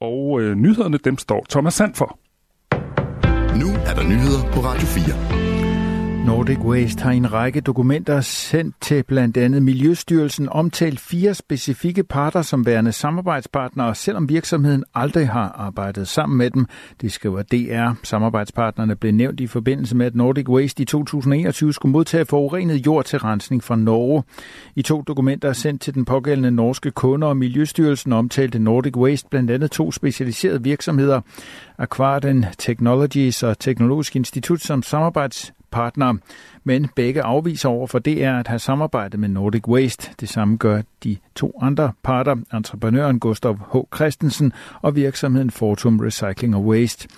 og øh, nyhederne dem står Thomas Sand for. Nu er der nyheder på Radio 4. Nordic Waste har i en række dokumenter sendt til blandt andet Miljøstyrelsen omtalt fire specifikke parter som værende samarbejdspartnere, selvom virksomheden aldrig har arbejdet sammen med dem. Det skriver DR. Samarbejdspartnerne blev nævnt i forbindelse med, at Nordic Waste i 2021 skulle modtage forurenet jord til rensning fra Norge. I to dokumenter sendt til den pågældende norske kunder og Miljøstyrelsen omtalte Nordic Waste blandt andet to specialiserede virksomheder, Aquarden Technologies og Teknologisk Institut som samarbejds partner. men begge afviser over for DR at have samarbejdet med Nordic Waste. Det samme gør de to andre parter, entreprenøren Gustav H. Christensen og virksomheden Fortum Recycling og Waste.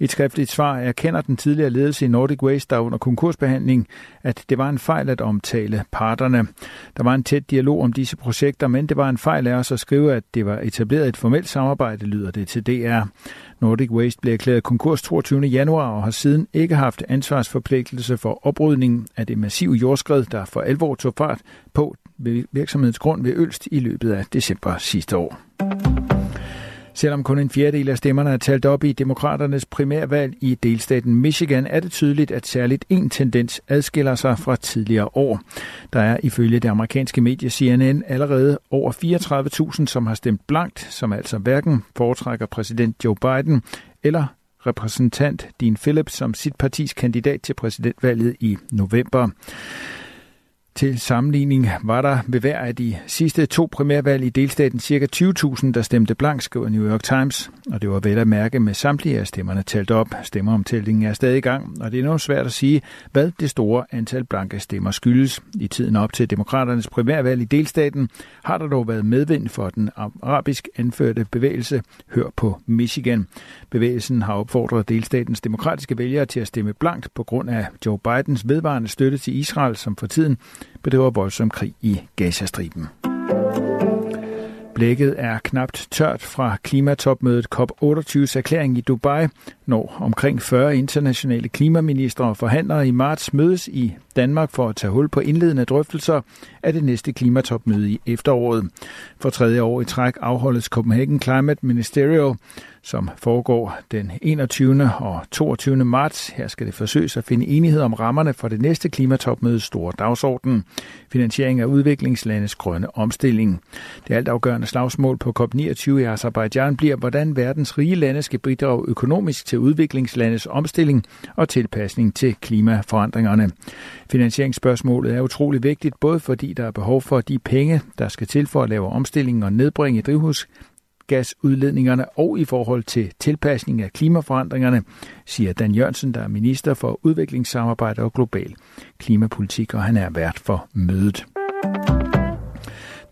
I et skriftligt svar erkender den tidligere ledelse i Nordic Waste, der under konkursbehandling, at det var en fejl at omtale parterne. Der var en tæt dialog om disse projekter, men det var en fejl af os at skrive, at det var etableret et formelt samarbejde, lyder det til DR. Nordic Waste blev erklæret konkurs 22. januar og har siden ikke haft ansvarsforpligtelse for oprydningen af det massive jordskred, der for alvor tog fart på virksomhedens grund ved Ølst i løbet af december sidste år. Selvom kun en fjerdedel af stemmerne er talt op i demokraternes primærvalg i delstaten Michigan, er det tydeligt, at særligt en tendens adskiller sig fra tidligere år. Der er ifølge det amerikanske medie CNN allerede over 34.000, som har stemt blankt, som altså hverken foretrækker præsident Joe Biden eller repræsentant Dean Phillips som sit partis kandidat til præsidentvalget i november. Til sammenligning var der ved hver af de sidste to primærvalg i delstaten ca. 20.000, der stemte blank, skriver New York Times. Og det var vel at mærke med samtlige af stemmerne talt op. Stemmeromtællingen er stadig i gang, og det er nu svært at sige, hvad det store antal blanke stemmer skyldes. I tiden op til demokraternes primærvalg i delstaten har der dog været medvind for den arabisk anførte bevægelse Hør på Michigan. Bevægelsen har opfordret delstatens demokratiske vælgere til at stemme blankt på grund af Joe Bidens vedvarende støtte til Israel, som for tiden bedriver voldsom krig i Gazastriben. Blækket er knapt tørt fra klimatopmødet COP28's erklæring i Dubai, når omkring 40 internationale klimaministre og forhandlere i marts mødes i Danmark for at tage hul på indledende drøftelser af det næste klimatopmøde i efteråret. For tredje år i træk afholdes Copenhagen Climate Ministerial, som foregår den 21. og 22. marts. Her skal det forsøges at finde enighed om rammerne for det næste klimatopmødes store dagsorden. Finansiering af udviklingslandets grønne omstilling. Det altafgørende slagsmål på COP29 i Azerbaijan bliver, hvordan verdens rige lande skal bidrage økonomisk til udviklingslandes omstilling og tilpasning til klimaforandringerne. Finansieringsspørgsmålet er utrolig vigtigt, både fordi der er behov for de penge, der skal til for at lave omstilling og nedbringe drivhusgasudledningerne og i forhold til tilpasning af klimaforandringerne, siger Dan Jørgensen, der er minister for udviklingssamarbejde og global klimapolitik, og han er vært for mødet.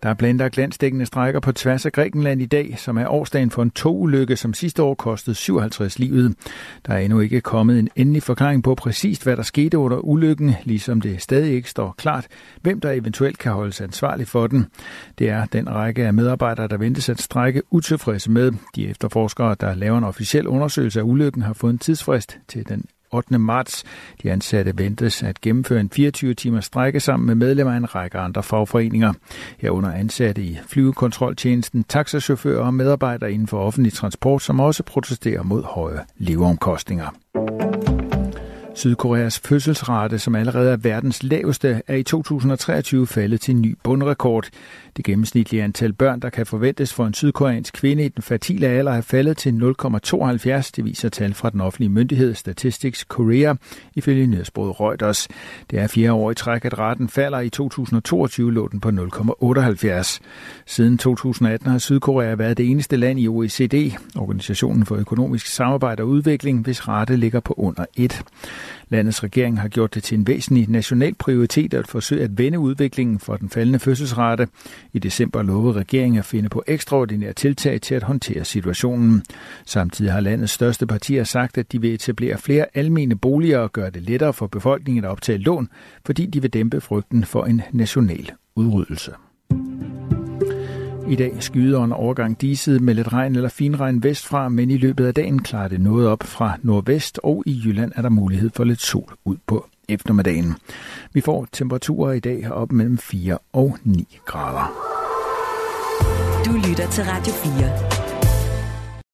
Der er planlagt glansdækkende strækker på tværs af Grækenland i dag, som er årsdagen for en togulykke, som sidste år kostede 57 livet. Der er endnu ikke kommet en endelig forklaring på præcist, hvad der skete under ulykken, ligesom det stadig ikke står klart, hvem der eventuelt kan holdes ansvarlig for den. Det er den række af medarbejdere, der ventes at strække utilfredse med. De efterforskere, der laver en officiel undersøgelse af ulykken, har fået en tidsfrist til den 8. marts. De ansatte ventes at gennemføre en 24-timers strække sammen med medlemmer af en række andre fagforeninger. Herunder ansatte i flyvekontroltjenesten, taxachauffører og medarbejdere inden for offentlig transport, som også protesterer mod høje leveomkostninger. Sydkoreas fødselsrate, som allerede er verdens laveste, er i 2023 faldet til en ny bundrekord. Det gennemsnitlige antal børn, der kan forventes for en sydkoreansk kvinde i den fertile alder, er faldet til 0,72. Det viser tal fra den offentlige myndighed Statistics Korea, ifølge nyhedsbruget Reuters. Det er fire år i træk, at raten falder. I 2022 lå den på 0,78. Siden 2018 har Sydkorea været det eneste land i OECD, Organisationen for Økonomisk Samarbejde og Udvikling, hvis rate ligger på under 1. Landets regering har gjort det til en væsentlig national prioritet at forsøge at vende udviklingen for den faldende fødselsrate. I december lovede regeringen at finde på ekstraordinære tiltag til at håndtere situationen. Samtidig har landets største partier sagt, at de vil etablere flere almene boliger og gøre det lettere for befolkningen at optage lån, fordi de vil dæmpe frygten for en national udryddelse. I dag skyder en overgang diset med lidt regn eller finregn vestfra, men i løbet af dagen klarer det noget op fra nordvest, og i Jylland er der mulighed for lidt sol ud på eftermiddagen. Vi får temperaturer i dag op mellem 4 og 9 grader. Du lytter til Radio 4.